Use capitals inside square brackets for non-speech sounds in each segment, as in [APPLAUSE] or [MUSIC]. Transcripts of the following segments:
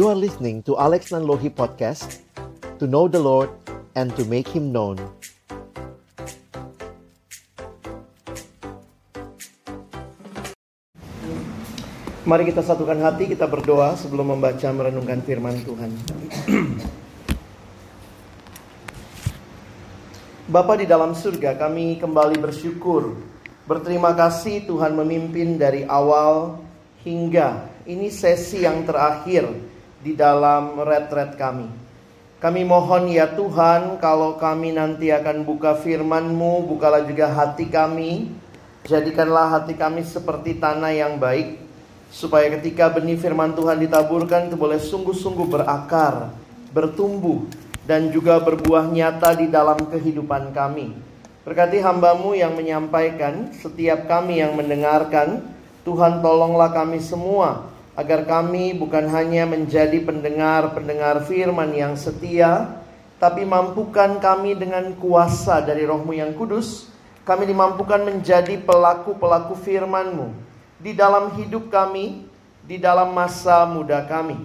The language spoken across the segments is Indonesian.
You are listening to Alex Nanlohi Podcast To know the Lord and to make Him known Mari kita satukan hati, kita berdoa sebelum membaca merenungkan firman Tuhan. [CLEARS THROAT] Bapa di dalam surga, kami kembali bersyukur. Berterima kasih Tuhan memimpin dari awal hingga ini sesi yang terakhir di dalam retret kami. Kami mohon ya Tuhan, kalau kami nanti akan buka firman-Mu, bukalah juga hati kami. Jadikanlah hati kami seperti tanah yang baik, Supaya ketika benih firman Tuhan ditaburkan itu boleh sungguh-sungguh berakar, bertumbuh, dan juga berbuah nyata di dalam kehidupan kami. Berkati hambamu yang menyampaikan, setiap kami yang mendengarkan, Tuhan tolonglah kami semua, agar kami bukan hanya menjadi pendengar-pendengar firman yang setia, tapi mampukan kami dengan kuasa dari rohmu yang kudus, kami dimampukan menjadi pelaku-pelaku firman-Mu di dalam hidup kami, di dalam masa muda kami.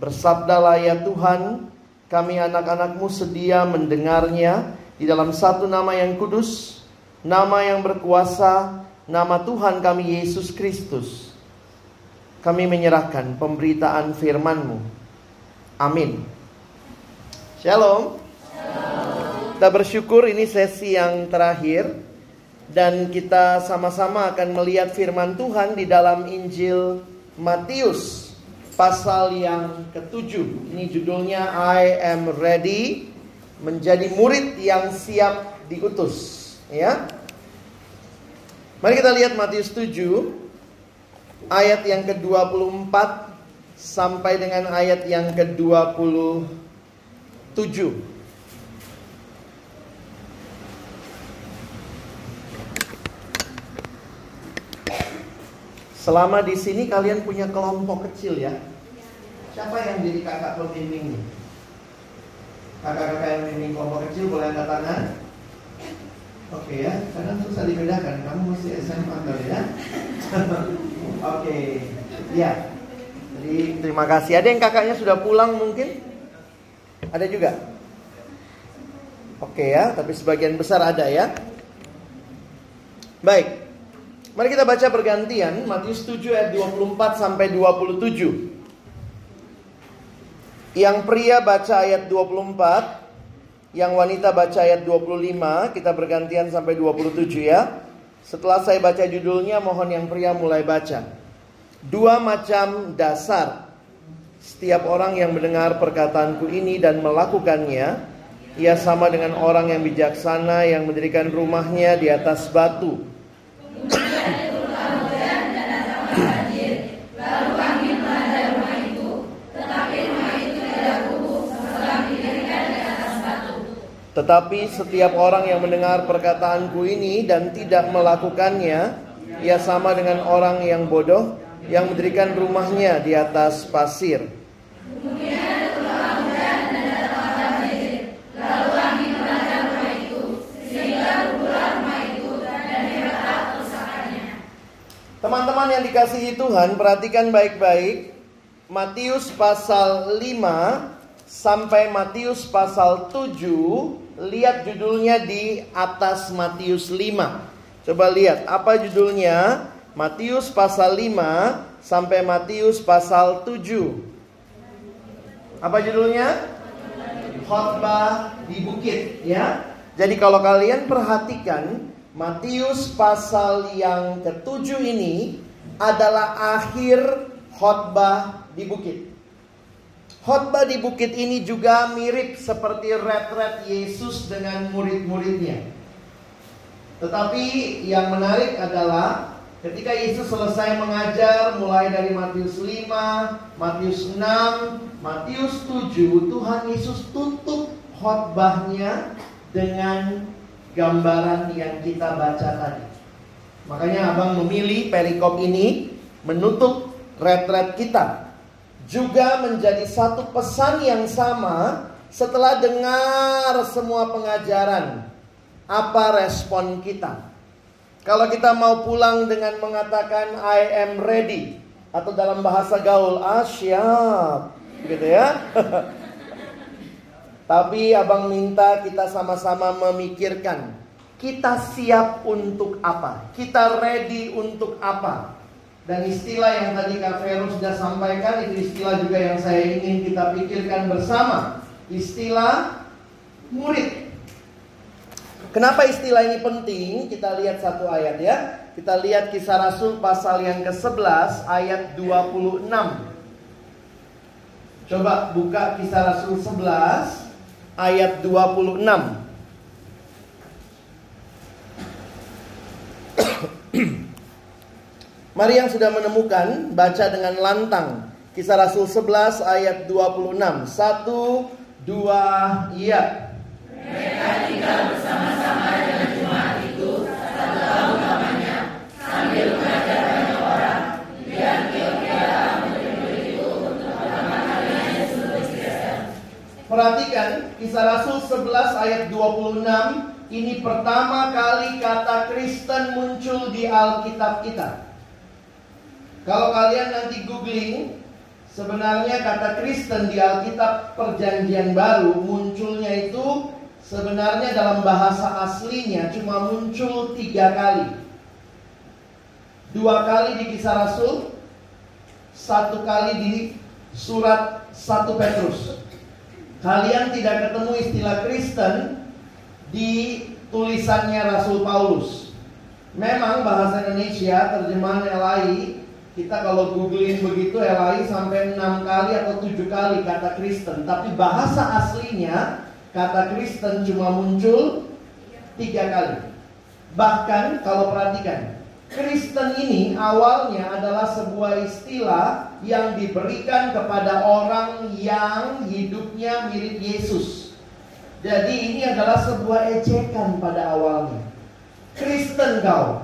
Bersabdalah ya Tuhan, kami anak-anakmu sedia mendengarnya di dalam satu nama yang kudus, nama yang berkuasa, nama Tuhan kami Yesus Kristus. Kami menyerahkan pemberitaan firman-Mu. Amin. Shalom. Kita bersyukur ini sesi yang terakhir dan kita sama-sama akan melihat firman Tuhan di dalam Injil Matius pasal yang ketujuh. Ini judulnya I am ready menjadi murid yang siap diutus, ya. Mari kita lihat Matius 7 ayat yang ke-24 sampai dengan ayat yang ke-27. Selama di sini kalian punya kelompok kecil ya. Siapa yang jadi kakak pembimbing Kakak-kakak yang bimbing kelompok kecil boleh angkat tangan. Oke ya, karena susah dibedakan. Kamu mesti SMA kali ya. [LAUGHS] Oke, ya. Jadi terima kasih. Ada yang kakaknya sudah pulang mungkin? Ada juga. Oke ya, tapi sebagian besar ada ya. Baik, Mari kita baca bergantian Matius 7 ayat 24 sampai 27. Yang pria baca ayat 24, yang wanita baca ayat 25, kita bergantian sampai 27 ya. Setelah saya baca judulnya, mohon yang pria mulai baca. Dua macam dasar. Setiap orang yang mendengar perkataanku ini dan melakukannya, ia sama dengan orang yang bijaksana yang mendirikan rumahnya di atas batu tetapi setiap orang yang mendengar perkataanku ini dan tidak melakukannya, ia sama dengan orang yang bodoh yang mendirikan rumahnya di atas pasir. Teman-teman yang dikasihi Tuhan, perhatikan baik-baik. Matius pasal 5 sampai Matius pasal 7 lihat judulnya di atas Matius 5. Coba lihat apa judulnya? Matius pasal 5 sampai Matius pasal 7. Apa judulnya? Khotbah di bukit, ya. Jadi kalau kalian perhatikan Matius pasal yang ketujuh ini adalah akhir khotbah di bukit. Khotbah di bukit ini juga mirip seperti retret Yesus dengan murid-muridnya. Tetapi yang menarik adalah ketika Yesus selesai mengajar mulai dari Matius 5, Matius 6, Matius 7, Tuhan Yesus tutup khotbahnya dengan gambaran yang kita baca tadi. Makanya Abang memilih perikop ini menutup retret kita juga menjadi satu pesan yang sama setelah dengar semua pengajaran. Apa respon kita? Kalau kita mau pulang dengan mengatakan I am ready atau dalam bahasa gaul, ah siap. gitu ya. [LAUGHS] Tapi abang minta kita sama-sama memikirkan kita siap untuk apa? Kita ready untuk apa? Dan istilah yang tadi Kak Vero sudah sampaikan itu istilah juga yang saya ingin kita pikirkan bersama. Istilah murid. Kenapa istilah ini penting? Kita lihat satu ayat ya. Kita lihat kisah Rasul pasal yang ke-11 ayat 26. Coba buka kisah Rasul 11 ayat 26. Mari yang sudah menemukan baca dengan lantang. Kisah Rasul 11 ayat 26. Satu, dua, iya. Mereka tinggal bersama-sama dengan jemaat itu satu tahun lamanya sambil mengajar banyak orang. Di Antioquia murid-murid itu untuk pertama kalinya Yesus Kristen. Perhatikan kisah Rasul 11 ayat 26 ini pertama kali kata Kristen muncul di Alkitab kita. Kalau kalian nanti googling Sebenarnya kata Kristen di Alkitab Perjanjian Baru munculnya itu sebenarnya dalam bahasa aslinya cuma muncul tiga kali. Dua kali di kisah Rasul, satu kali di surat 1 Petrus. Kalian tidak ketemu istilah Kristen di tulisannya Rasul Paulus. Memang bahasa Indonesia terjemahan LAI kita kalau googling begitu LAI sampai enam kali atau tujuh kali kata Kristen, tapi bahasa aslinya kata Kristen cuma muncul tiga kali. Bahkan kalau perhatikan, Kristen ini awalnya adalah sebuah istilah yang diberikan kepada orang yang hidupnya mirip Yesus. Jadi ini adalah sebuah ejekan pada awalnya. Kristen kau,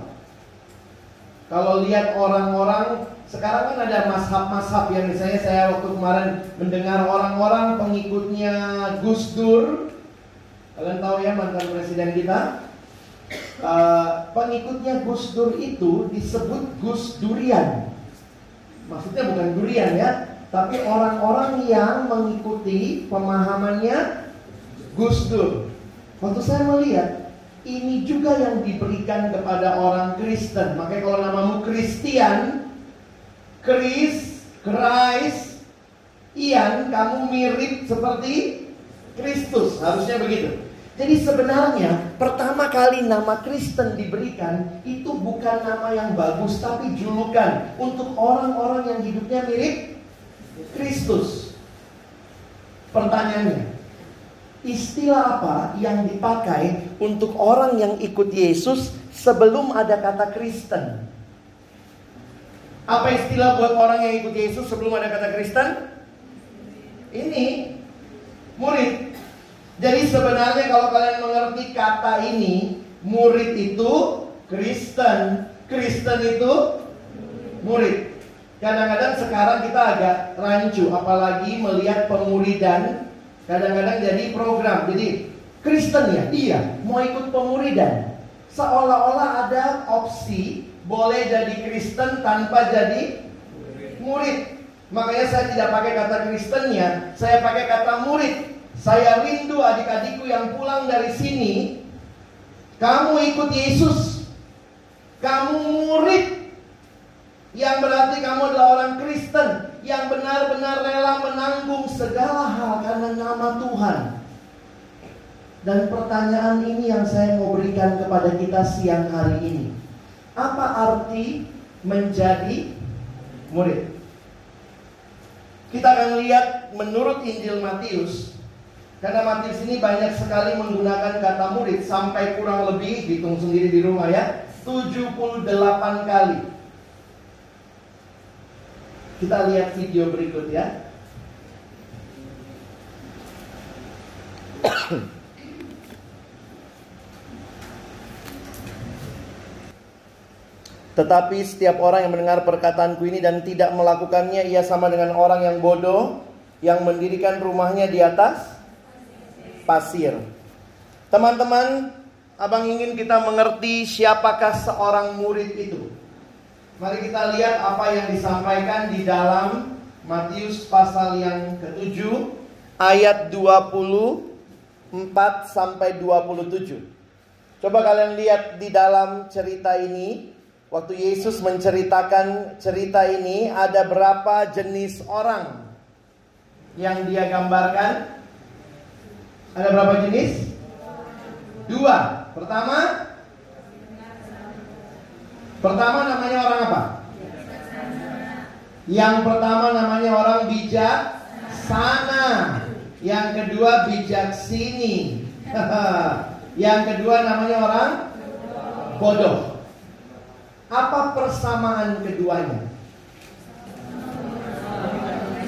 kalau lihat orang-orang sekarang kan ada mashab-mashab ya misalnya saya waktu kemarin mendengar orang-orang pengikutnya Gus Dur. Kalian tahu ya mantan presiden kita? Uh, pengikutnya Gus Dur itu disebut Gus Durian. Maksudnya bukan durian ya, tapi orang-orang yang mengikuti pemahamannya Gus Dur. Waktu saya melihat ini juga yang diberikan kepada orang Kristen. Makanya kalau namamu Kristian, Kris, Christ, Ian, kamu mirip seperti Kristus. Harusnya begitu. Jadi sebenarnya pertama kali nama Kristen diberikan itu bukan nama yang bagus tapi julukan untuk orang-orang yang hidupnya mirip Kristus. Pertanyaannya, istilah apa yang dipakai untuk orang yang ikut Yesus sebelum ada kata Kristen? Apa istilah buat orang yang ikut Yesus sebelum ada kata Kristen? Ini murid. Jadi sebenarnya kalau kalian mengerti kata ini, murid itu Kristen, Kristen itu murid. Kadang-kadang sekarang kita agak rancu, apalagi melihat pemuridan. Kadang-kadang jadi program. Jadi Kristen ya, iya, mau ikut pemuridan. Seolah-olah ada opsi boleh jadi Kristen tanpa jadi murid. Makanya saya tidak pakai kata Kristennya, saya pakai kata murid. Saya rindu adik-adikku yang pulang dari sini. Kamu ikut Yesus. Kamu murid. Yang berarti kamu adalah orang Kristen. Yang benar-benar rela menanggung segala hal karena nama Tuhan. Dan pertanyaan ini yang saya mau berikan kepada kita siang hari ini. Apa arti menjadi murid? Kita akan lihat menurut Injil Matius karena Matius ini banyak sekali menggunakan kata murid sampai kurang lebih hitung sendiri di rumah ya 78 kali. Kita lihat video berikut ya. Tetapi setiap orang yang mendengar perkataanku ini dan tidak melakukannya Ia sama dengan orang yang bodoh Yang mendirikan rumahnya di atas pasir. Teman-teman, Abang ingin kita mengerti siapakah seorang murid itu. Mari kita lihat apa yang disampaikan di dalam Matius pasal yang ketujuh ayat 24 sampai 27. Coba kalian lihat di dalam cerita ini, waktu Yesus menceritakan cerita ini ada berapa jenis orang yang dia gambarkan? Ada berapa jenis? Dua. Pertama, pertama namanya orang apa? Yang pertama namanya orang bijak sana. Yang kedua bijak sini. [LAUGHS] Yang kedua namanya orang bodoh. Apa persamaan keduanya?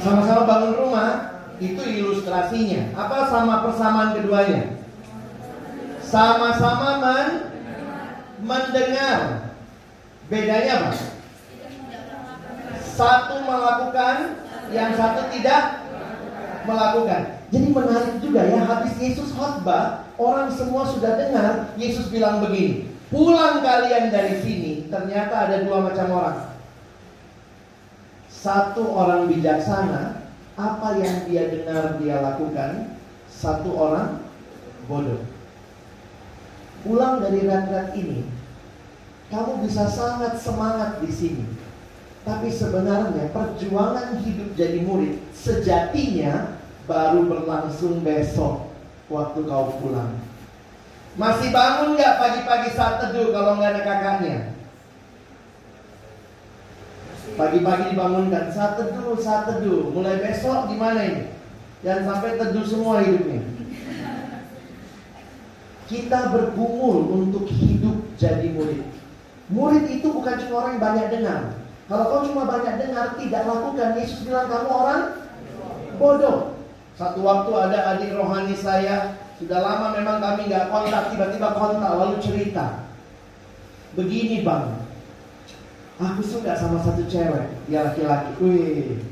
Sama-sama bangun rumah, itu ilustrasinya. Apa sama persamaan keduanya? Sama-sama men mendengar. Bedanya apa? Satu melakukan, yang satu tidak melakukan. Jadi menarik juga ya, habis Yesus khotbah, orang semua sudah dengar, Yesus bilang begini, pulang kalian dari sini, ternyata ada dua macam orang. Satu orang bijaksana, apa yang dia dengar dia lakukan, satu orang bodoh. Pulang dari rat-rat ini, kamu bisa sangat semangat di sini. Tapi sebenarnya perjuangan hidup jadi murid sejatinya baru berlangsung besok waktu kau pulang. Masih bangun nggak pagi-pagi saat teduh kalau nggak ada kakaknya? Pagi-pagi dibangunkan saat teduh, saat teduh. Mulai besok gimana ini? Jangan sampai teduh semua hidupnya. Kita bergumul untuk hidup jadi murid. Murid itu bukan cuma orang yang banyak dengar. Kalau kau cuma banyak dengar, tidak lakukan. Yesus bilang kamu orang bodoh. Satu waktu ada adik rohani saya, sudah lama memang kami nggak kontak, tiba-tiba kontak lalu cerita. Begini bang, aku suka sama satu cewek, dia laki-laki. Wih,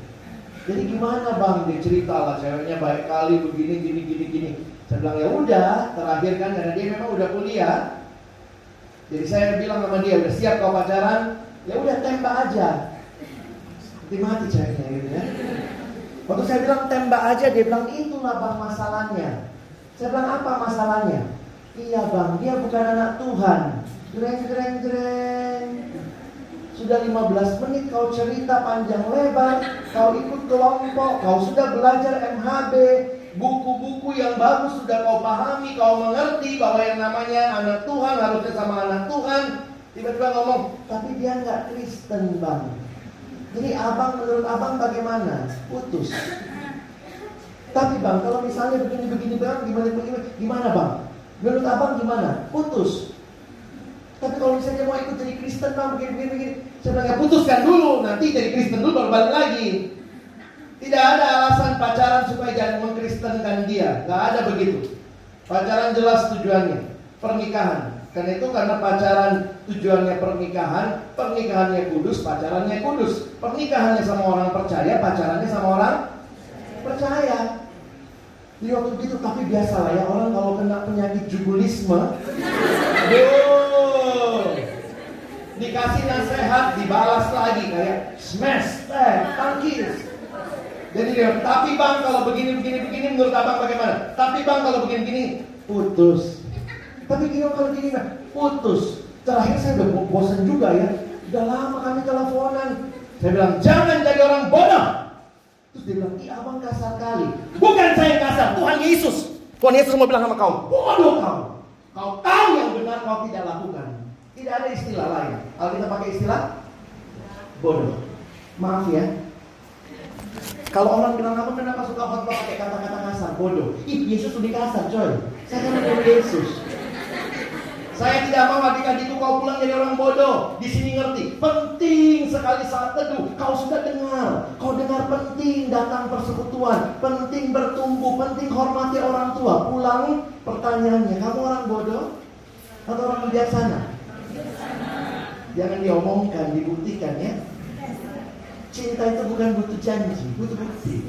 jadi gimana bang? Dia cerita lah, ceweknya baik kali, begini, gini, gini, gini. Saya bilang ya udah, terakhir kan karena dia memang udah kuliah. Jadi saya bilang sama dia, udah siap kau pacaran? Ya udah tembak aja. Nanti mati ceweknya gitu ya. Waktu saya bilang tembak aja, dia bilang itulah bang masalahnya. Saya bilang apa masalahnya? Iya bang, dia bukan anak Tuhan. Jreng, jreng, jreng. Sudah 15 menit kau cerita panjang lebar, kau ikut kelompok, kau sudah belajar MHB, buku-buku yang bagus sudah kau pahami, kau mengerti bahwa yang namanya anak Tuhan harusnya sama anak Tuhan. Tiba-tiba ngomong, tapi dia nggak Kristen bang. Jadi abang menurut abang bagaimana? Putus. Tapi bang, kalau misalnya begini-begini bang, gimana begini, gimana bang? Menurut abang gimana? Putus. Tapi kalau misalnya mau ikut jadi Kristen bang, begini-begini, begini. saya bilang ya putuskan dulu, nanti jadi Kristen dulu baru balik lagi. Tidak ada alasan pacaran supaya jangan mengkristenkan dia. Gak ada begitu. Pacaran jelas tujuannya. Pernikahan. Karena itu karena pacaran tujuannya pernikahan, pernikahannya kudus, pacarannya kudus. Pernikahannya sama orang percaya, pacarannya sama orang percaya. Jadi waktu itu tapi biasa lah ya orang kalau kena penyakit jugulisme, dikasih nasihat, dibalas lagi kayak smash, eh, tangkis. Jadi dia, tapi bang kalau begini begini begini menurut abang bagaimana? Tapi bang kalau begini begini putus. Tapi gini kalau gini nah, putus. Terakhir saya udah bosan juga ya. Udah lama kami teleponan. Saya bilang jangan jadi orang bodoh. Terus dia bilang, iya abang kasar kali. Bukan saya kasar, Tuhan Yesus. Tuhan Yesus mau bilang sama kau, bodoh kau. Kau tahu yang benar kau tidak lakukan. Tidak ada istilah lain. Kalau kita pakai istilah bodoh. Maaf ya. Kalau orang bilang kamu kenapa suka khotbah pakai kata-kata kasar, bodoh. Ih, Yesus lebih kasar, coy. Saya kan dari Yesus. Saya tidak mau adik-adikku kau pulang jadi orang bodoh. Di sini ngerti. Penting sekali saat teduh. Kau sudah dengar. Kau dengar penting datang persekutuan. Penting bertumbuh. Penting hormati orang tua. Pulang pertanyaannya. Kamu orang bodoh? Atau orang bijaksana? Jangan diomongkan, dibuktikan ya. Cinta itu bukan butuh janji, butuh bukti.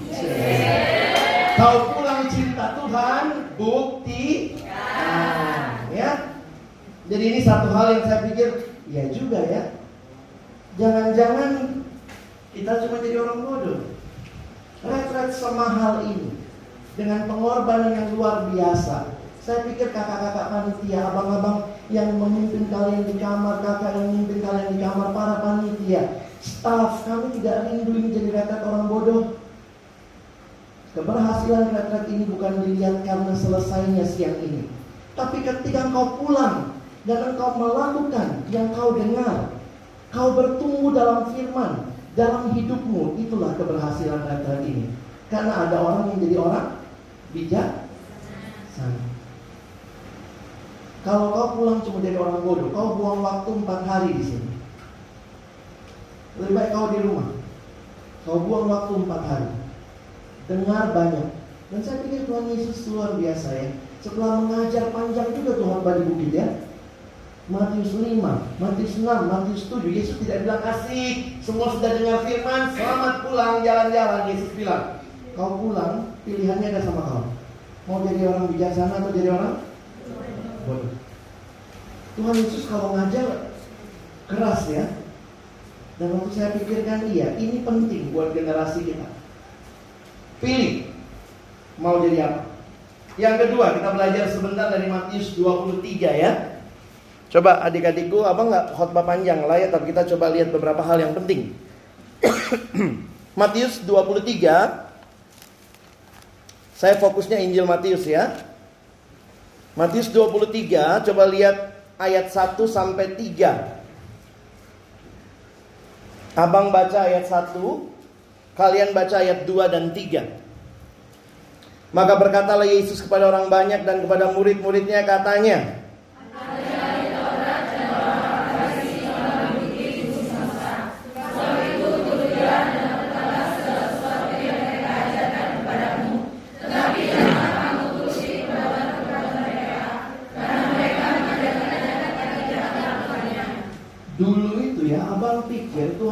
Kau pulang cinta Tuhan, bukti. Nah, ya. Jadi ini satu hal yang saya pikir, ya juga ya. Jangan-jangan kita cuma jadi orang bodoh. retret semahal ini dengan pengorbanan yang luar biasa. Saya pikir kakak-kakak panitia, abang-abang yang memimpin kalian di kamar, kakak yang memimpin kalian di kamar, para panitia, staff, kami tidak rindu ini jadi retret orang bodoh. Keberhasilan retret ini bukan dilihat karena selesainya siang ini. Tapi ketika engkau pulang dan engkau melakukan yang kau dengar, kau bertumbuh dalam firman, dalam hidupmu, itulah keberhasilan retret ini. Karena ada orang yang jadi orang bijak sana. Kalau kau pulang cuma dari orang bodoh, kau buang waktu empat hari di sini. Lebih baik kau di rumah. Kau buang waktu empat hari. Dengar banyak. Dan saya pikir Tuhan Yesus luar biasa ya. Setelah mengajar panjang juga Tuhan di bukit ya. Matius 5, Matius 6, Matius 7 Yesus tidak bilang asik Semua sudah dengar firman Selamat pulang jalan-jalan Yesus bilang Kau pulang pilihannya ada sama kau Mau jadi orang bijaksana atau jadi orang bodoh. Tuhan Yesus kalau ngajar keras ya. Dan waktu saya pikirkan iya, ini penting buat generasi kita. Pilih mau jadi apa. Yang kedua, kita belajar sebentar dari Matius 23 ya. Coba adik-adikku, abang nggak khotbah panjang lah ya, tapi kita coba lihat beberapa hal yang penting. [COUGHS] Matius 23, saya fokusnya Injil Matius ya. Matius 23, coba lihat ayat 1 sampai 3. Abang baca ayat 1, kalian baca ayat 2 dan 3. Maka berkatalah Yesus kepada orang banyak dan kepada murid-muridnya katanya,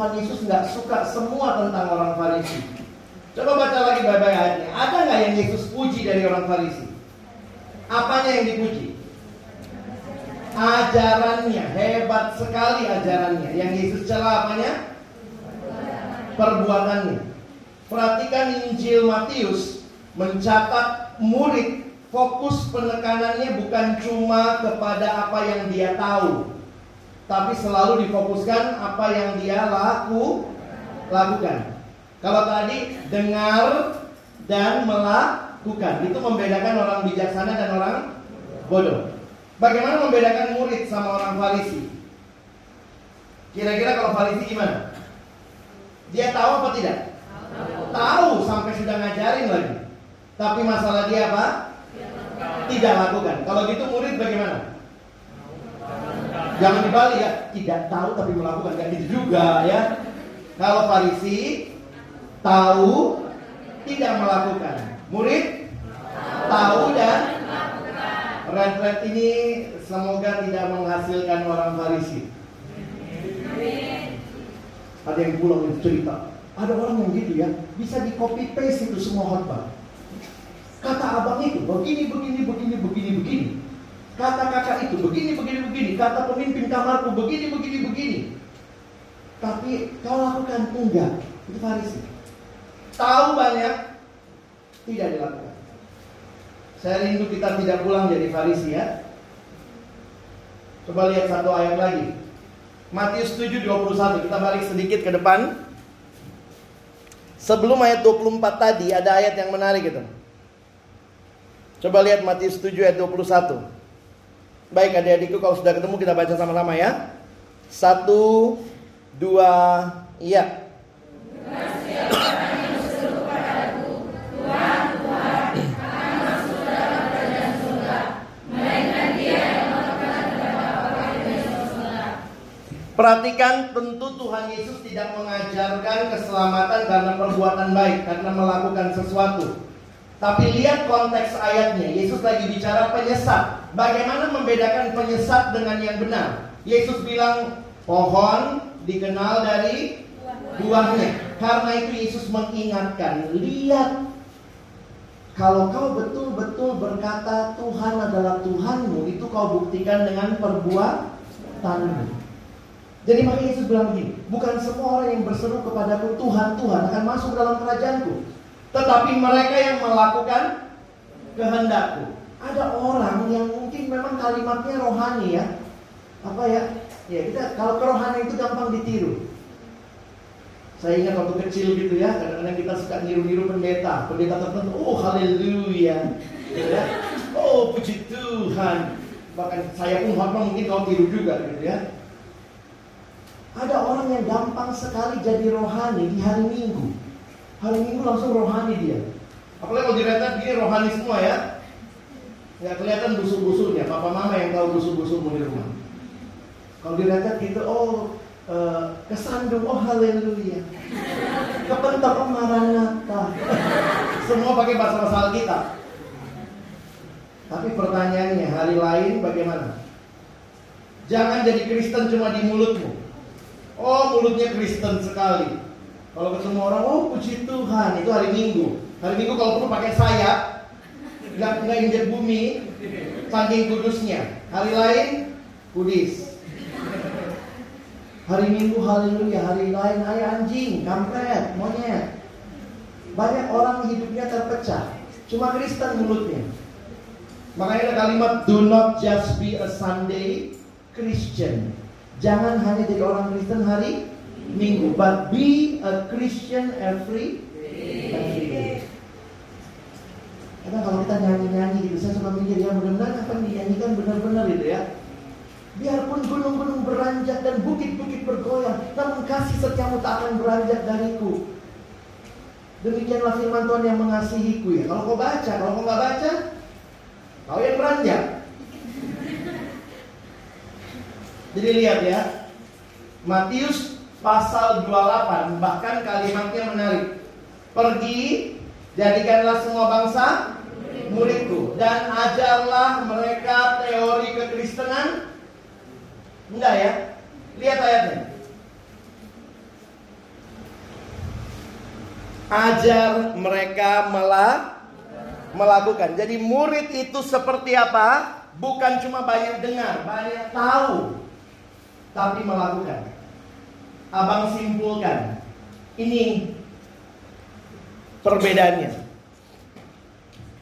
Tuhan Yesus nggak suka semua tentang orang Farisi. Coba baca lagi baik-baik ayatnya. Ada nggak yang Yesus puji dari orang Farisi? Apanya yang dipuji? Ajarannya, hebat sekali ajarannya. Yang Yesus celah apanya? Perbuatannya. Perhatikan Injil Matius mencatat murid fokus penekanannya bukan cuma kepada apa yang dia tahu, tapi selalu difokuskan apa yang dia laku lakukan. Kalau tadi dengar dan melakukan itu membedakan orang bijaksana dan orang bodoh. Bagaimana membedakan murid sama orang Farisi? Kira-kira kalau Farisi gimana? Dia tahu apa tidak? Tahu sampai sudah ngajarin lagi. Tapi masalah dia apa? Tidak lakukan. Kalau gitu murid bagaimana? Jangan dibalik ya, tidak tahu tapi melakukan kayak gitu juga ya. Kalau Farisi tahu tidak melakukan. Murid tahu dan red-red ini semoga tidak menghasilkan orang Farisi. Ada yang pulang cerita, ada orang yang gitu ya, bisa di copy paste itu semua khotbah. Kata abang itu begini, begini, begini, begini, begini. Kata kakak itu begini, begini, begini. Kata pemimpin kamarku begini, begini, begini. Tapi kau lakukan enggak. Itu Farisi. Tahu banyak, tidak dilakukan. Saya rindu kita tidak pulang jadi Farisi ya. Coba lihat satu ayat lagi. Matius 7 21. Kita balik sedikit ke depan. Sebelum ayat 24 tadi ada ayat yang menarik itu. Coba lihat Matius 7 ayat 21. Baik adik-adikku kalau sudah ketemu kita baca sama-sama ya. Satu, dua, iya. Perhatikan tentu Tuhan Yesus tidak mengajarkan keselamatan karena perbuatan baik, karena melakukan sesuatu. Tapi lihat konteks ayatnya. Yesus lagi bicara penyesat. Bagaimana membedakan penyesat dengan yang benar? Yesus bilang pohon dikenal dari buahnya. Karena itu Yesus mengingatkan, lihat kalau kau betul-betul berkata Tuhan adalah Tuhanmu, itu kau buktikan dengan perbuatanmu. Jadi makanya Yesus bilang begini, bukan semua orang yang berseru kepadaku Tuhan, Tuhan akan masuk dalam kerajaanku. Tetapi mereka yang melakukan kehendakku. Ada orang yang mungkin memang kalimatnya rohani ya. Apa ya? Ya kita kalau kerohanian itu gampang ditiru. Saya ingat waktu kecil gitu ya, kadang-kadang kita suka niru-niru pendeta, pendeta tertentu, oh haleluya, gitu ya, oh puji Tuhan. Bahkan saya pun hormat mungkin kau tiru juga gitu ya. Ada orang yang gampang sekali jadi rohani di hari Minggu. Hari Minggu langsung rohani dia. Apalagi kalau diretet gini rohani semua ya. Nggak kelihatan busuk-busuknya. Papa mama yang tahu busuk-busukmu di rumah. Kalau diretet gitu, oh uh, kesandung, oh haleluya. Kepentok, oh maranatha. Semua pakai bahasa-bahasa Alkitab. Tapi pertanyaannya, hari lain bagaimana? Jangan jadi Kristen cuma di mulutmu. Oh, mulutnya Kristen sekali. Kalau ketemu orang, oh puji Tuhan, itu hari Minggu. Hari Minggu kalau perlu pakai sayap, nggak nggak injek bumi, saking kudusnya. Hari lain, kudis. Hari Minggu haleluya, hari lain hai anjing, kampret, monyet. Banyak orang hidupnya terpecah. Cuma Kristen mulutnya. Makanya ada kalimat do not just be a Sunday Christian. Jangan hanya jadi orang Kristen hari Minggu, but be a Christian every every. Karena kalau kita nyanyi-nyanyi gitu, saya suka mikir ya mudah-mudahan apa yang dinyanyikan benar-benar gitu ya. Biarpun gunung-gunung beranjak dan bukit-bukit bergoyang, namun kasih setiamu tak akan beranjak dariku. Demikianlah firman Tuhan yang mengasihiku ya. Kalau kau baca, kalau kau nggak baca, kau yang beranjak. Jadi lihat ya, Matius pasal 28 bahkan kalimatnya menarik. Pergi, jadikanlah semua bangsa muridku dan ajarlah mereka teori kekristenan. Enggak ya? Lihat ayatnya. Ajar mereka melah melakukan. Jadi murid itu seperti apa? Bukan cuma banyak dengar, banyak tahu, tapi melakukan. Abang simpulkan. Ini perbedaannya.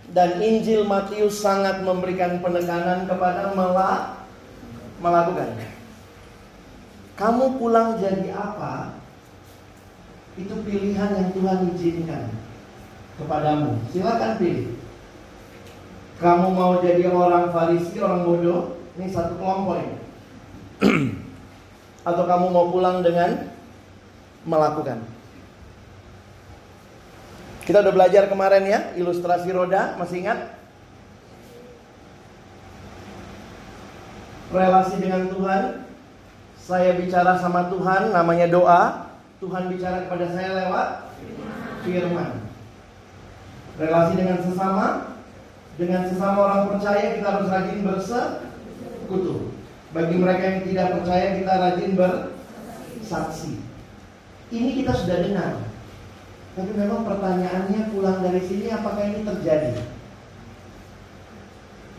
Dan Injil Matius sangat memberikan penekanan kepada melah, melakukan. Kamu pulang jadi apa? Itu pilihan yang Tuhan izinkan kepadamu. Silakan pilih. Kamu mau jadi orang Farisi, orang bodoh? Ini satu kelompok ini. [CLEARS THROAT] Atau kamu mau pulang dengan melakukan? Kita udah belajar kemarin ya, ilustrasi roda, masih ingat? Relasi dengan Tuhan, saya bicara sama Tuhan, namanya doa. Tuhan bicara kepada saya lewat firman. Relasi dengan sesama, dengan sesama orang percaya kita harus rajin bersekutu. Bagi mereka yang tidak percaya kita rajin bersaksi. Ini kita sudah dengar. Tapi memang pertanyaannya pulang dari sini apakah ini terjadi?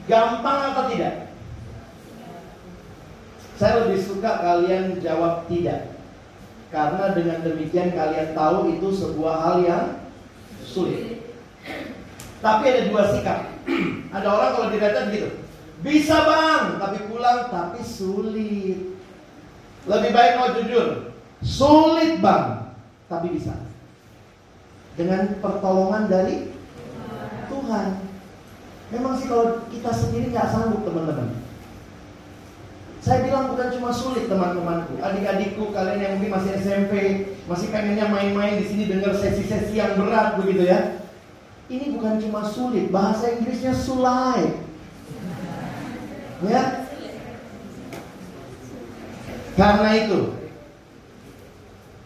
Gampang atau tidak? Saya lebih suka kalian jawab tidak. Karena dengan demikian kalian tahu itu sebuah hal yang sulit. Tapi ada dua sikap. [CLEARS THROAT] ada orang kalau dikatakan gitu. Bisa bang, tapi pulang tapi sulit. Lebih baik kau jujur. Sulit bang, tapi bisa. Dengan pertolongan dari Tuhan. Memang sih kalau kita sendiri nggak sanggup teman-teman. Saya bilang bukan cuma sulit teman-temanku, adik-adikku, kalian yang mungkin masih SMP, masih pengennya main-main di sini dengar sesi-sesi yang berat begitu ya. Ini bukan cuma sulit, bahasa Inggrisnya sulai. Ya. Karena itu,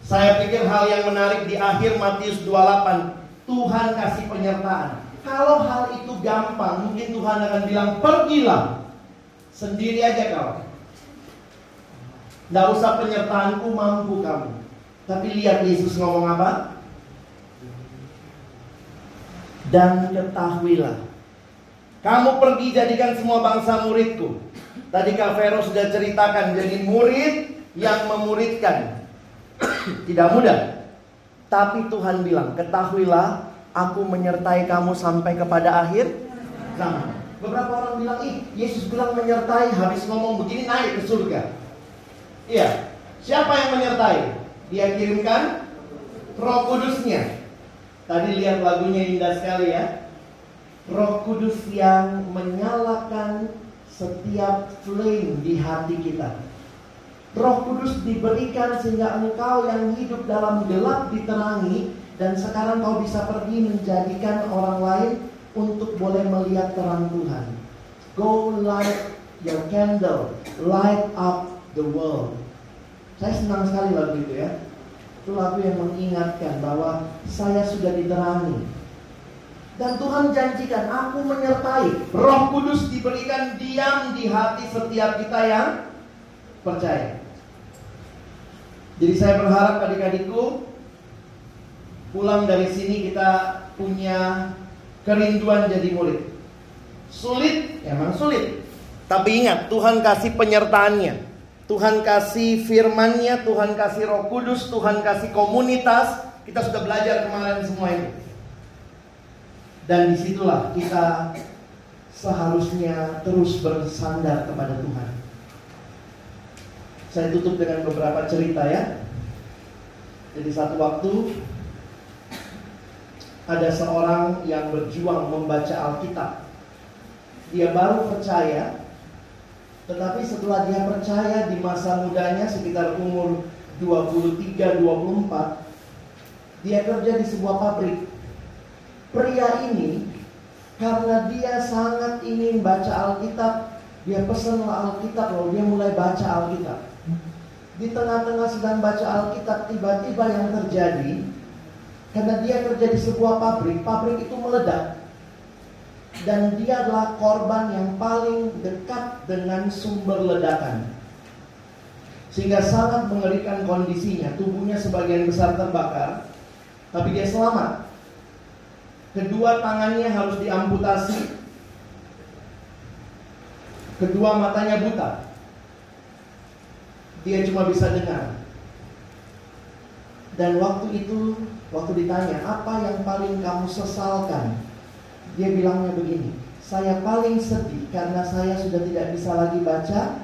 saya pikir hal yang menarik di akhir Matius 28, Tuhan kasih penyertaan. Kalau hal itu gampang, mungkin Tuhan akan bilang, pergilah. Sendiri aja kau. Tidak usah penyertaanku mampu kamu. Tapi lihat Yesus ngomong apa? Dan ketahuilah. Kamu pergi jadikan semua bangsa muridku. Tadi Kak Vero sudah ceritakan. Jadi murid yang memuridkan. Tidak mudah. Tapi Tuhan bilang, ketahuilah Aku menyertai kamu sampai kepada akhir zaman. Beberapa orang bilang, ih Yesus bilang menyertai, habis ngomong begini naik ke surga. Iya, siapa yang menyertai? Dia kirimkan roh kudusnya. Tadi lihat lagunya indah sekali ya. Roh kudus yang menyalakan setiap flame di hati kita. Roh Kudus diberikan sehingga engkau yang hidup dalam gelap diterangi dan sekarang kau bisa pergi menjadikan orang lain untuk boleh melihat terang Tuhan. Go light your candle, light up the world. Saya senang sekali lagu itu ya. Itu lagu yang mengingatkan bahwa saya sudah diterangi. Dan Tuhan janjikan, aku menyertai. Roh Kudus diberikan diam di hati setiap kita yang percaya. Jadi saya berharap adik-adikku pulang dari sini kita punya kerinduan jadi murid. Sulit, emang sulit. Tapi ingat, Tuhan kasih penyertaannya. Tuhan kasih firmannya, Tuhan kasih roh kudus, Tuhan kasih komunitas. Kita sudah belajar kemarin semua itu. Dan di situlah kita seharusnya terus bersandar kepada Tuhan. Saya tutup dengan beberapa cerita ya. Jadi satu waktu ada seorang yang berjuang membaca Alkitab. Dia baru percaya, tetapi setelah dia percaya di masa mudanya sekitar umur 23-24, dia kerja di sebuah pabrik. Pria ini karena dia sangat ingin baca Alkitab, dia pesanlah Alkitab lalu dia mulai baca Alkitab di tengah-tengah sedang baca Alkitab tiba-tiba yang terjadi karena dia kerja di sebuah pabrik, pabrik itu meledak dan dia adalah korban yang paling dekat dengan sumber ledakan. Sehingga sangat mengerikan kondisinya, tubuhnya sebagian besar terbakar, tapi dia selamat. Kedua tangannya harus diamputasi. Kedua matanya buta dia cuma bisa dengar. Dan waktu itu, waktu ditanya, apa yang paling kamu sesalkan? Dia bilangnya begini, saya paling sedih karena saya sudah tidak bisa lagi baca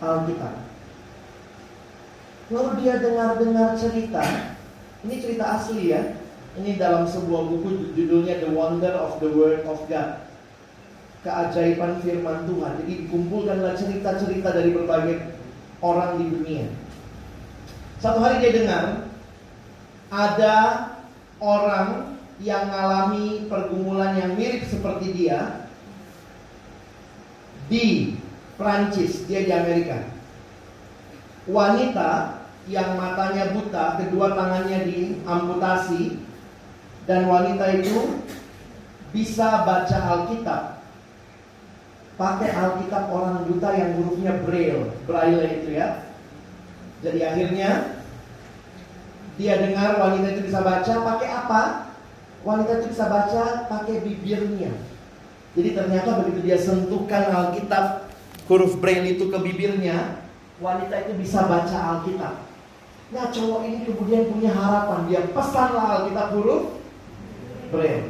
Alkitab. Lalu dia dengar-dengar cerita, ini cerita asli ya, ini dalam sebuah buku judulnya The Wonder of the Word of God. Keajaiban firman Tuhan. Jadi dikumpulkanlah cerita-cerita dari berbagai orang di dunia. Satu hari dia dengar ada orang yang mengalami pergumulan yang mirip seperti dia di Prancis, dia di Amerika. Wanita yang matanya buta, kedua tangannya diamputasi dan wanita itu bisa baca Alkitab pakai Alkitab orang buta yang hurufnya braille, braille itu ya. Jadi akhirnya dia dengar wanita itu bisa baca pakai apa? Wanita itu bisa baca pakai bibirnya. Jadi ternyata begitu dia sentuhkan Alkitab huruf braille itu ke bibirnya, wanita itu bisa baca Alkitab. Nah cowok ini kemudian punya harapan Dia pesanlah Alkitab huruf Braille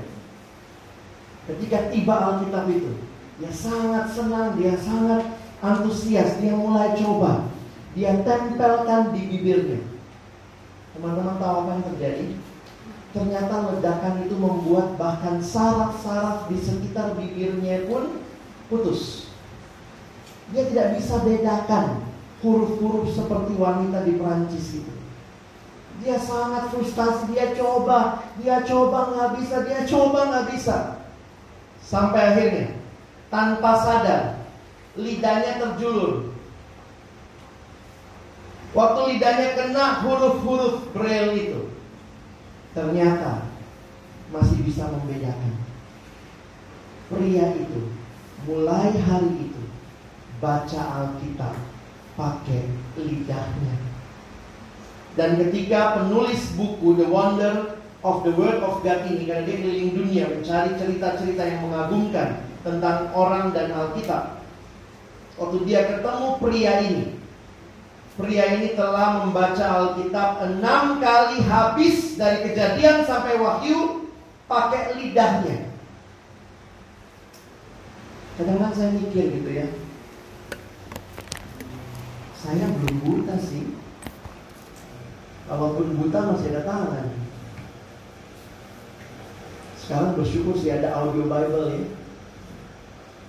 Ketika tiba Alkitab itu dia sangat senang, dia sangat antusias, dia mulai coba. Dia tempelkan di bibirnya. Teman-teman tahu apa yang terjadi? Ternyata ledakan itu membuat bahkan saraf-saraf di sekitar bibirnya pun putus. Dia tidak bisa bedakan huruf-huruf seperti wanita di Perancis itu. Dia sangat frustasi, dia coba, dia coba nggak bisa, dia coba nggak bisa. Sampai akhirnya tanpa sadar lidahnya terjulur. Waktu lidahnya kena huruf-huruf braille itu, ternyata masih bisa membedakan. Pria itu mulai hari itu baca Alkitab pakai lidahnya. Dan ketika penulis buku The Wonder of the Word of God ini karena dia keliling dunia mencari cerita-cerita yang mengagumkan tentang orang dan Alkitab. Waktu dia ketemu pria ini, pria ini telah membaca Alkitab enam kali habis dari kejadian sampai wahyu pakai lidahnya. Kadang-kadang saya mikir gitu ya. Saya belum buta sih. Kalaupun buta masih ada tangan. Sekarang bersyukur sih ada audio Bible ya.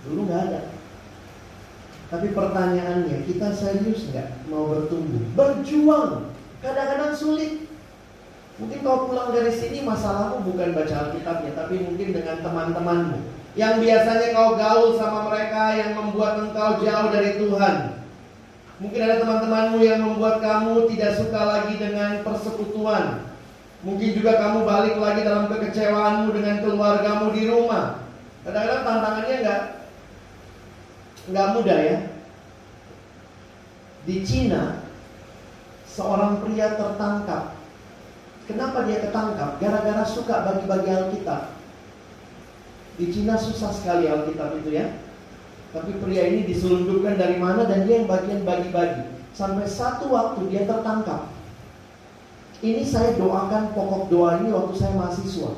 Dulu nggak ada. Tapi pertanyaannya, kita serius nggak mau bertumbuh? Berjuang. Kadang-kadang sulit. Mungkin kau pulang dari sini masalahmu bukan baca Alkitabnya, tapi mungkin dengan teman-temanmu. Yang biasanya kau gaul sama mereka yang membuat engkau jauh dari Tuhan. Mungkin ada teman-temanmu yang membuat kamu tidak suka lagi dengan persekutuan. Mungkin juga kamu balik lagi dalam kekecewaanmu dengan keluargamu di rumah. Kadang-kadang tantangannya nggak nggak mudah ya. Di Cina, seorang pria tertangkap. Kenapa dia ketangkap? Gara-gara suka bagi-bagi Alkitab. Di Cina susah sekali Alkitab itu ya. Tapi pria ini diselundupkan dari mana dan dia yang bagian bagi-bagi. Sampai satu waktu dia tertangkap. Ini saya doakan pokok doa ini waktu saya mahasiswa.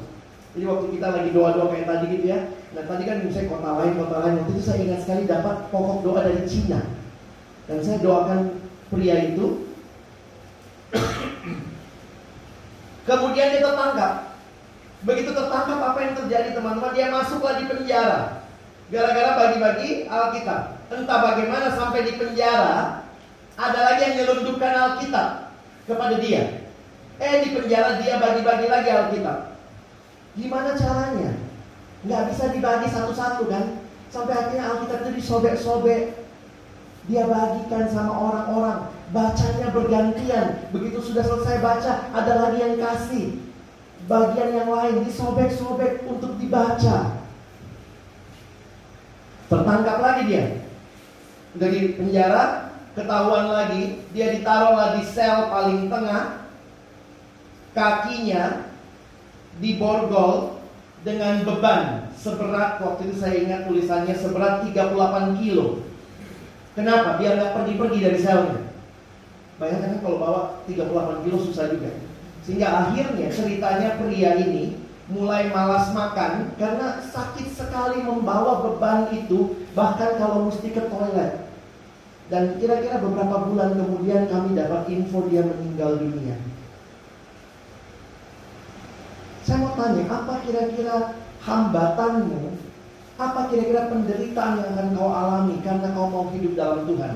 Jadi waktu kita lagi doa-doa kayak tadi gitu ya. Nah tadi kan misalnya kota lain, kota lain. Waktu itu saya ingat sekali dapat pokok doa dari Cina. Dan saya doakan pria itu. Kemudian dia tertangkap. Begitu tertangkap apa yang terjadi teman-teman? Dia masuklah di penjara. Gara-gara bagi-bagi Alkitab. Entah bagaimana sampai di penjara. Ada lagi yang nyelundupkan Alkitab kepada dia. Eh di penjara dia bagi-bagi lagi Alkitab. Gimana caranya? Nggak bisa dibagi satu-satu kan? Sampai akhirnya Alkitab itu disobek-sobek. Dia bagikan sama orang-orang. Bacanya bergantian. Begitu sudah selesai baca, ada lagi yang kasih. Bagian yang lain disobek-sobek untuk dibaca. Tertangkap lagi dia. Dari penjara, ketahuan lagi. Dia ditaruhlah di sel paling tengah. Kakinya diborgol dengan beban seberat waktu itu saya ingat tulisannya seberat 38 kilo. Kenapa? Biar nggak pergi-pergi dari selnya. Bayangkan kan kalau bawa 38 kilo susah juga. Sehingga akhirnya ceritanya pria ini mulai malas makan karena sakit sekali membawa beban itu bahkan kalau mesti ke toilet. Dan kira-kira beberapa bulan kemudian kami dapat info dia meninggal dunia. Saya mau tanya, apa kira-kira hambatanmu? Apa kira-kira penderitaan yang akan kau alami karena kau mau hidup dalam Tuhan?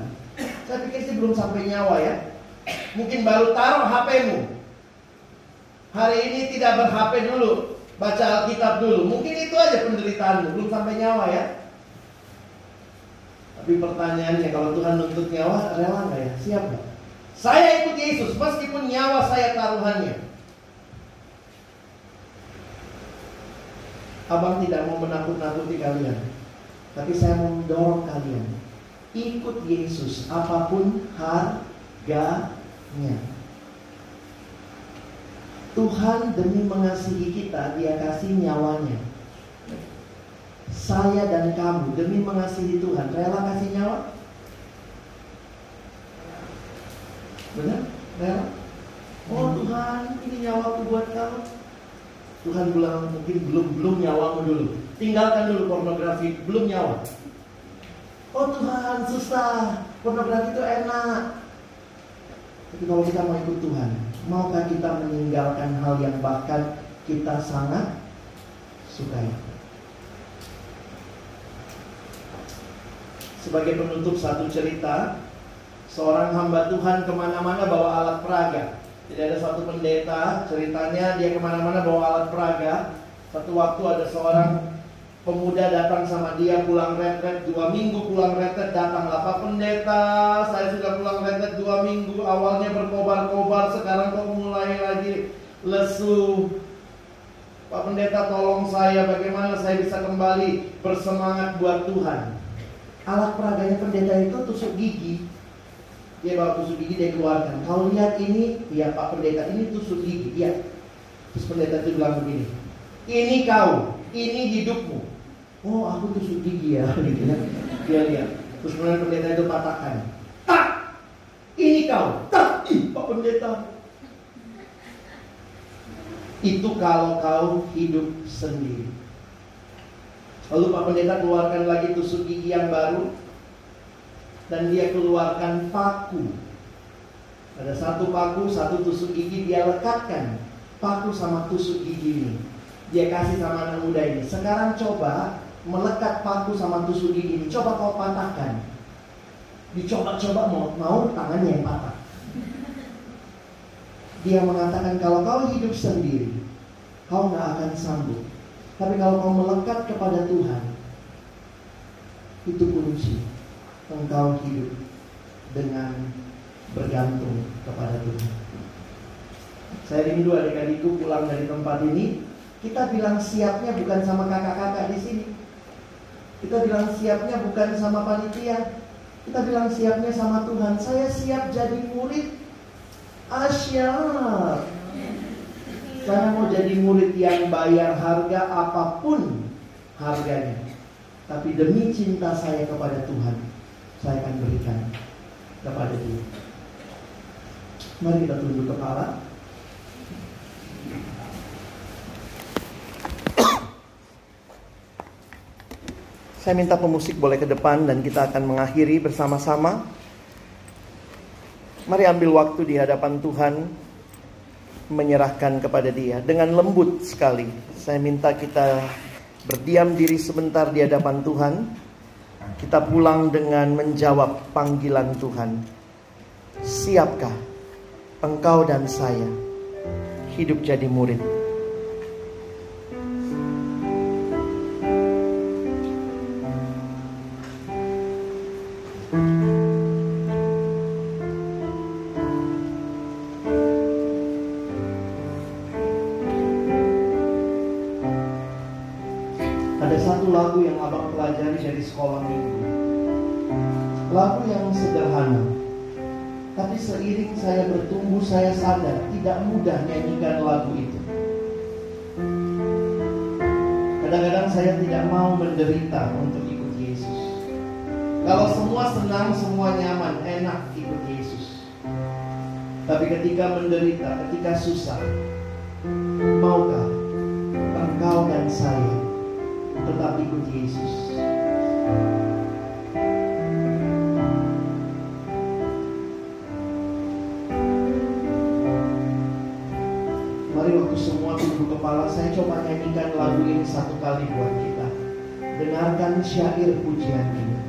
Saya pikir sih belum sampai nyawa ya. Mungkin baru taruh HP-mu. Hari ini tidak ber-HP dulu, baca Alkitab dulu. Mungkin itu aja penderitaanmu, belum sampai nyawa ya. Tapi pertanyaannya kalau Tuhan nuntut nyawa, rela nggak ya? Siap nggak? Saya ikut Yesus meskipun nyawa saya taruhannya. Abang tidak mau menakut-nakuti kalian. Tapi saya mau mendorong kalian. Ikut Yesus apa pun harganya. Tuhan demi mengasihi kita, dia kasih nyawanya. Saya dan kamu demi mengasihi Tuhan, rela kasih nyawa? Benar? Rela? Oh Tuhan, ini nyawaku buat kamu. Tuhan bilang mungkin belum belum nyawamu dulu. Tinggalkan dulu pornografi, belum nyawa. Oh Tuhan susah, pornografi itu enak. Tapi kalau kita mau ikut Tuhan, maukah kita meninggalkan hal yang bahkan kita sangat sukai? Sebagai penutup satu cerita, seorang hamba Tuhan ke mana-mana bawa alat peraga. Jadi ada satu pendeta, ceritanya dia ke mana-mana bawa alat peraga. Satu waktu ada seorang pemuda datang sama dia pulang retret dua minggu pulang retret datanglah Pak Pendeta? Saya sudah pulang retret dua minggu awalnya berkobar-kobar sekarang kok mulai lagi lesu. Pak Pendeta tolong saya bagaimana saya bisa kembali bersemangat buat Tuhan? Alat peraganya pendeta itu tusuk gigi dia bawa tusuk gigi dia keluarkan. Kalau lihat ini, ya Pak Pendeta ini tusuk gigi, ya. Terus pendeta itu bilang begini, ini kau, ini hidupmu. Oh aku tusuk gigi ya, [LAUGHS] gitu ya. Dia lihat. Terus kemudian pendeta itu patahkan. Tak, ini kau. Tak, ih Pak Pendeta. Itu kalau kau hidup sendiri. Lalu Pak Pendeta keluarkan lagi tusuk gigi yang baru dan dia keluarkan paku. Ada satu paku, satu tusuk gigi dia lekatkan paku sama tusuk gigi ini. Dia kasih sama anak muda ini. Sekarang coba melekat paku sama tusuk gigi ini. Coba kau patahkan. Dicoba-coba mau, mau tangannya yang patah. Dia mengatakan kalau kau hidup sendiri, kau nggak akan sanggup. Tapi kalau kau melekat kepada Tuhan, itu kunci engkau hidup dengan bergantung kepada Tuhan. Saya rindu adik-adikku pulang dari tempat ini, kita bilang siapnya bukan sama kakak-kakak di sini. Kita bilang siapnya bukan sama panitia. Kita bilang siapnya sama Tuhan. Saya siap jadi murid. Asyik. Saya mau jadi murid yang bayar harga apa pun harganya. Tapi demi cinta saya kepada Tuhan, saya akan berikan kepada dia. Mari kita tunduk kepala. Saya minta pemusik boleh ke depan dan kita akan mengakhiri bersama-sama. Mari ambil waktu di hadapan Tuhan menyerahkan kepada dia dengan lembut sekali. Saya minta kita berdiam diri sebentar di hadapan Tuhan. Kita pulang dengan menjawab panggilan Tuhan. Siapkah engkau dan saya hidup jadi murid? Tidak mudah nyanyikan lagu itu. Kadang-kadang saya tidak mau menderita untuk ikut Yesus. Kalau semua senang, semua nyaman, enak ikut Yesus. Tapi ketika menderita, ketika susah, maukah engkau dan saya tetap ikut Yesus? Kepala saya coba nyanyikan lagu ini satu kali buat kita. Dengarkan syair pujian ini.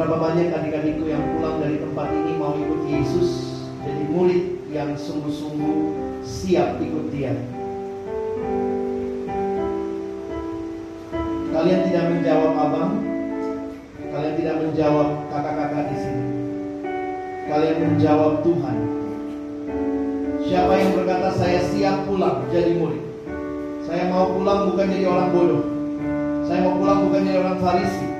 Berapa banyak adik-adikku yang pulang dari tempat ini mau ikut Yesus jadi murid yang sungguh-sungguh siap ikut dia. Kalian tidak menjawab abang, kalian tidak menjawab kakak-kakak di sini. Kalian menjawab Tuhan. Siapa yang berkata saya siap pulang jadi murid? Saya mau pulang bukan jadi orang bodoh. Saya mau pulang bukan jadi orang farisi.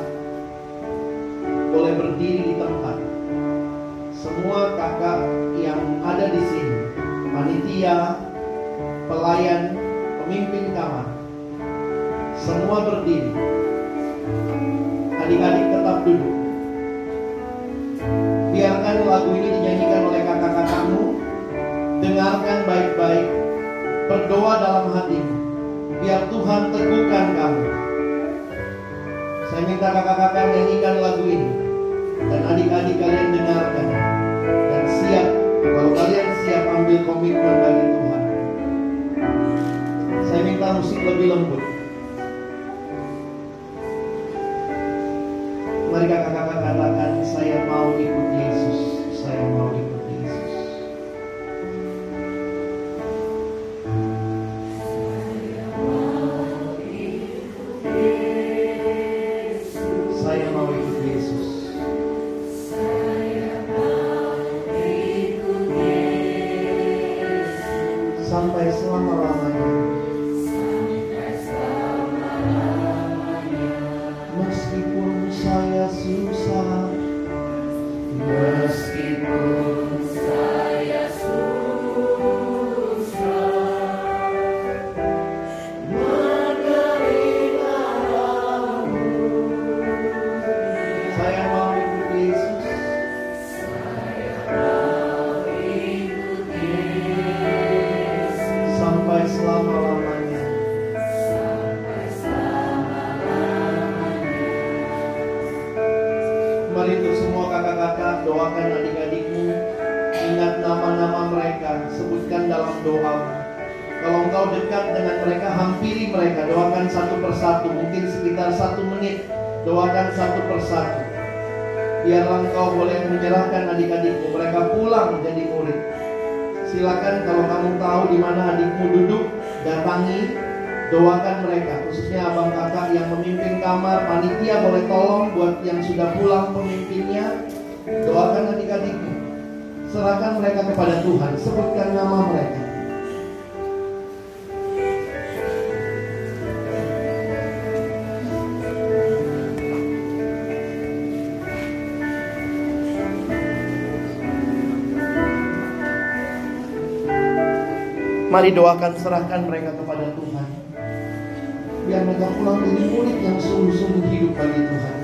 berdiri. Adik-adik Tetap duduk. Biarkan lagu ini dinyanyikan oleh kakak-kakakmu. Dengarkan baik-baik. Berdoa dalam hatimu. Biar Tuhan teguhkan kamu. Saya minta kakak-kakak nyanyikan lagu ini. Dan adik-adik kalian dengarkan. Dan siap. Kalau kalian siap ambil komitmen bagi Tuhan. Saya minta musik lebih lembut. Dekat dengan mereka Hampiri mereka. Doakan satu persatu Mungkin sekitar satu menit. Doakan satu persatu. Biarlah engkau boleh menyerahkan adik-adikmu. Mereka pulang jadi murid. Silakan kalau kamu tahu di mana adikmu duduk Datangi Doakan mereka, khususnya abang kakak yang memimpin kamar, panitia boleh tolong buat yang sudah pulang pemimpinnya. Doakan adik-adikmu. Serahkan mereka kepada Tuhan, sebutkan nama mereka. Mari doakan, serahkan mereka kepada Tuhan. Biar mereka pulang jadi murid yang sungguh-sungguh hidup bagi Tuhan.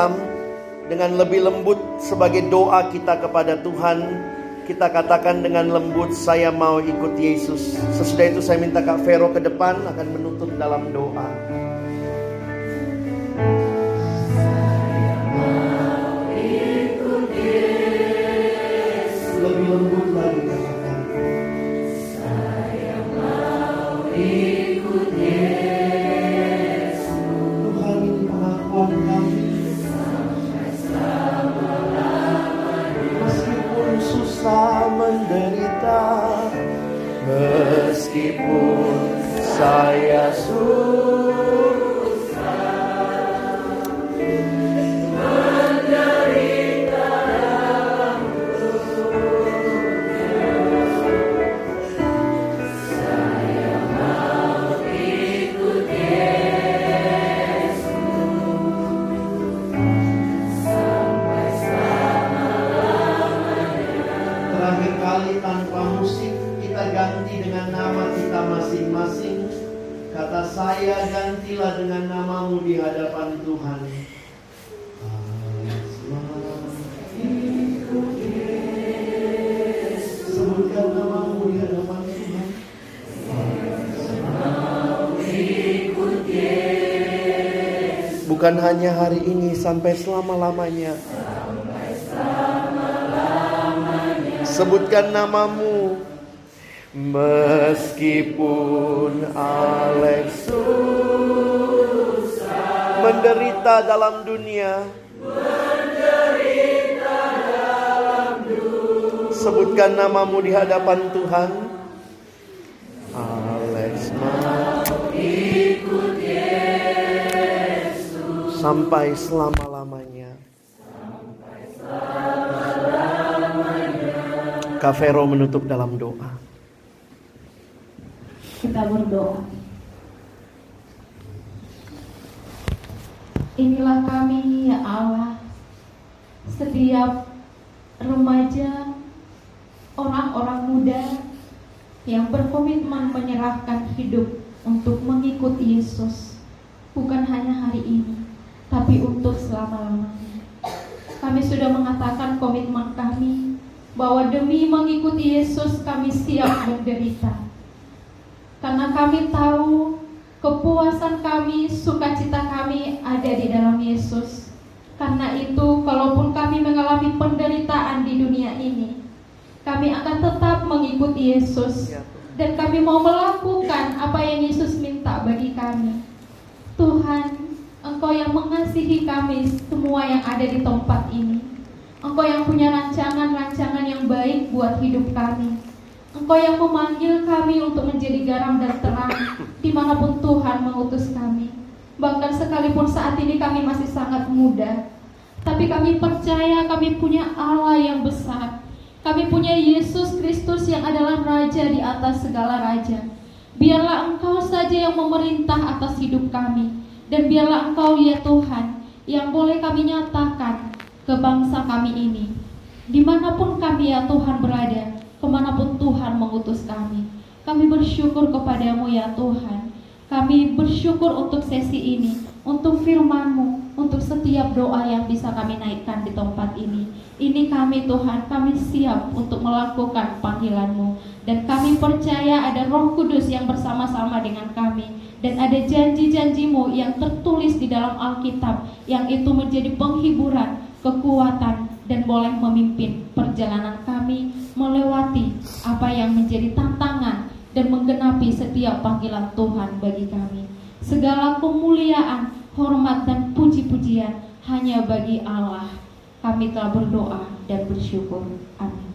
Salam dengan lebih lembut sebagai doa kita kepada Tuhan. Kita katakan dengan lembut saya mau ikut Yesus. Sesudah itu saya minta Kak Vero ke depan akan menutup dalam doa saya susah Bukan hanya hari ini sampai selama-lamanya. Sebutkan namamu Meskipun Alex menderita dalam dunia. Sebutkan namamu di hadapan Tuhan. Sampai selama-lamanya. Kavero menutup dalam doa. Kita berdoa. Inilah kami ya Allah. Setiap remaja, orang-orang muda yang berkomitmen menyerahkan hidup untuk mengikuti Yesus bukan hanya hari ini, tapi untuk selama-lamanya. Kami sudah mengatakan komitmen kami bahwa demi mengikuti Yesus kami siap menderita. Karena kami tahu kepuasan kami, sukacita kami ada di dalam Yesus. Karena itu, kalaupun kami mengalami penderitaan di dunia ini, kami akan tetap mengikuti Yesus dan kami mau melakukan apa yang Yesus minta bagi kami. Tuhan, Engkau yang mengasihi kami semua yang ada di tempat ini. Engkau yang punya rancangan-rancangan yang baik buat hidup kami. Engkau yang memanggil kami untuk menjadi garam dan terang di mana pun Tuhan mengutus kami. Bahkan sekalipun saat ini kami masih sangat muda, tapi kami percaya kami punya Allah yang besar. Kami punya Yesus Kristus yang adalah Raja di atas segala Raja. Biarlah Engkau saja yang memerintah atas hidup kami. Dan biarlah Engkau ya Tuhan yang boleh kami nyatakan ke bangsa kami ini. Di mana pun kami ya Tuhan berada, ke mana pun Tuhan mengutus kami. Kami bersyukur kepadamu ya Tuhan. Kami bersyukur untuk sesi ini, untuk firman-Mu, untuk setiap doa yang bisa kami naikkan di tempat ini. Ini kami Tuhan, kami siap untuk melakukan panggilan-Mu. Dan kami percaya ada roh kudus yang bersama-sama dengan kami. Dan ada janji-janji-Mu yang tertulis di dalam Alkitab, yang itu menjadi penghiburan, kekuatan, dan boleh memimpin perjalanan kami melewati apa yang menjadi tantangan dan menggenapi setiap panggilan Tuhan bagi kami. Segala kemuliaan, hormat dan puji-pujian hanya bagi Allah. Kami telah berdoa dan bersyukur. Amin.